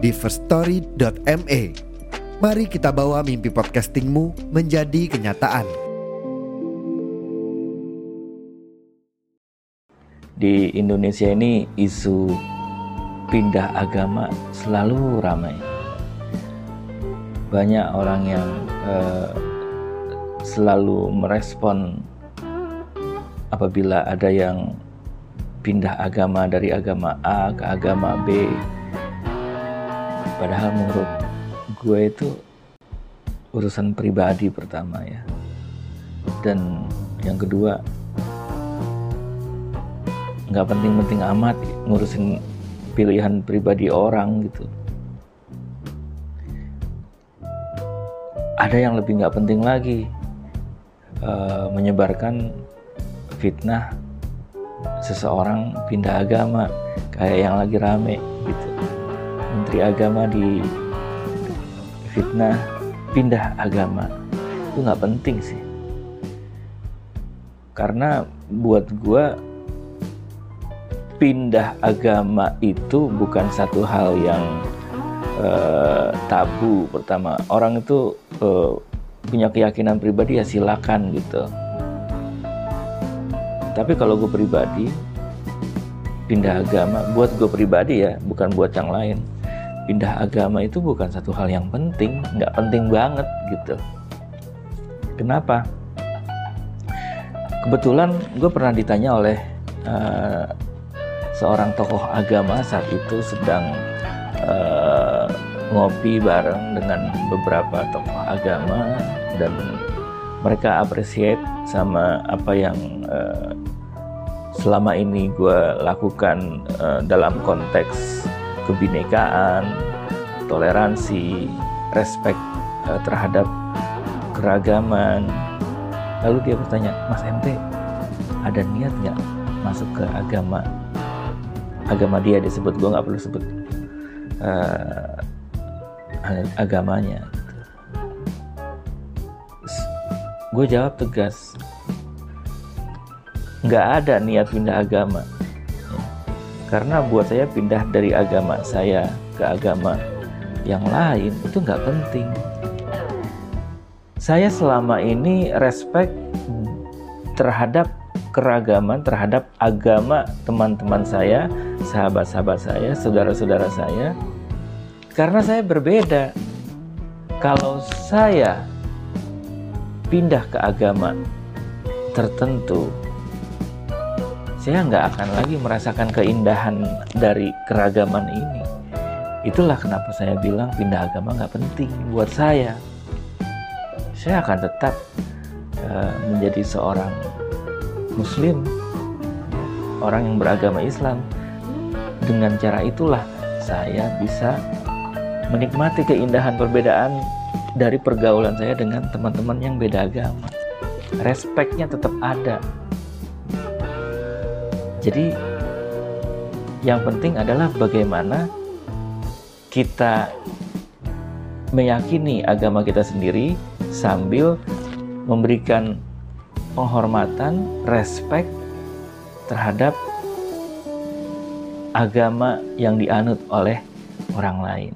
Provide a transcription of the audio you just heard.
di firststory.me. Mari kita bawa mimpi podcastingmu menjadi kenyataan. Di Indonesia ini isu pindah agama selalu ramai. Banyak orang yang uh, selalu merespon apabila ada yang pindah agama dari agama A ke agama B padahal menurut gue itu urusan pribadi pertama ya. Dan yang kedua nggak penting-penting amat ngurusin pilihan pribadi orang gitu. Ada yang lebih nggak penting lagi uh, menyebarkan fitnah seseorang pindah agama kayak yang lagi rame gitu menteri agama di fitnah pindah agama. Itu nggak penting sih. Karena buat gue pindah agama itu bukan satu hal yang uh, tabu. Pertama orang itu uh, punya keyakinan pribadi ya silakan gitu. Tapi kalau gue pribadi pindah agama buat gue pribadi ya bukan buat yang lain pindah agama itu bukan satu hal yang penting nggak penting banget gitu. Kenapa? Kebetulan gue pernah ditanya oleh uh, seorang tokoh agama saat itu sedang uh, ngopi bareng dengan beberapa tokoh agama dan mereka appreciate sama apa yang uh, selama ini gue lakukan uh, dalam konteks kebinekaan, toleransi, respect uh, terhadap keragaman. Lalu dia bertanya, Mas MT, ada niat nggak masuk ke agama? Agama dia disebut, gue nggak perlu sebut uh, agamanya gue jawab tegas nggak ada niat pindah agama karena buat saya pindah dari agama saya ke agama yang lain itu nggak penting. Saya selama ini respect terhadap keragaman terhadap agama teman-teman saya sahabat-sahabat saya saudara-saudara saya. Karena saya berbeda. Kalau saya pindah ke agama tertentu, saya nggak akan lagi merasakan keindahan dari keragaman ini. Itulah kenapa saya bilang pindah agama nggak penting buat saya. Saya akan tetap uh, menjadi seorang Muslim, orang yang beragama Islam. Dengan cara itulah saya bisa menikmati keindahan perbedaan dari pergaulan saya dengan teman-teman yang beda agama. Respeknya tetap ada. Jadi yang penting adalah bagaimana kita meyakini agama kita sendiri sambil memberikan penghormatan, respek terhadap agama yang dianut oleh orang lain.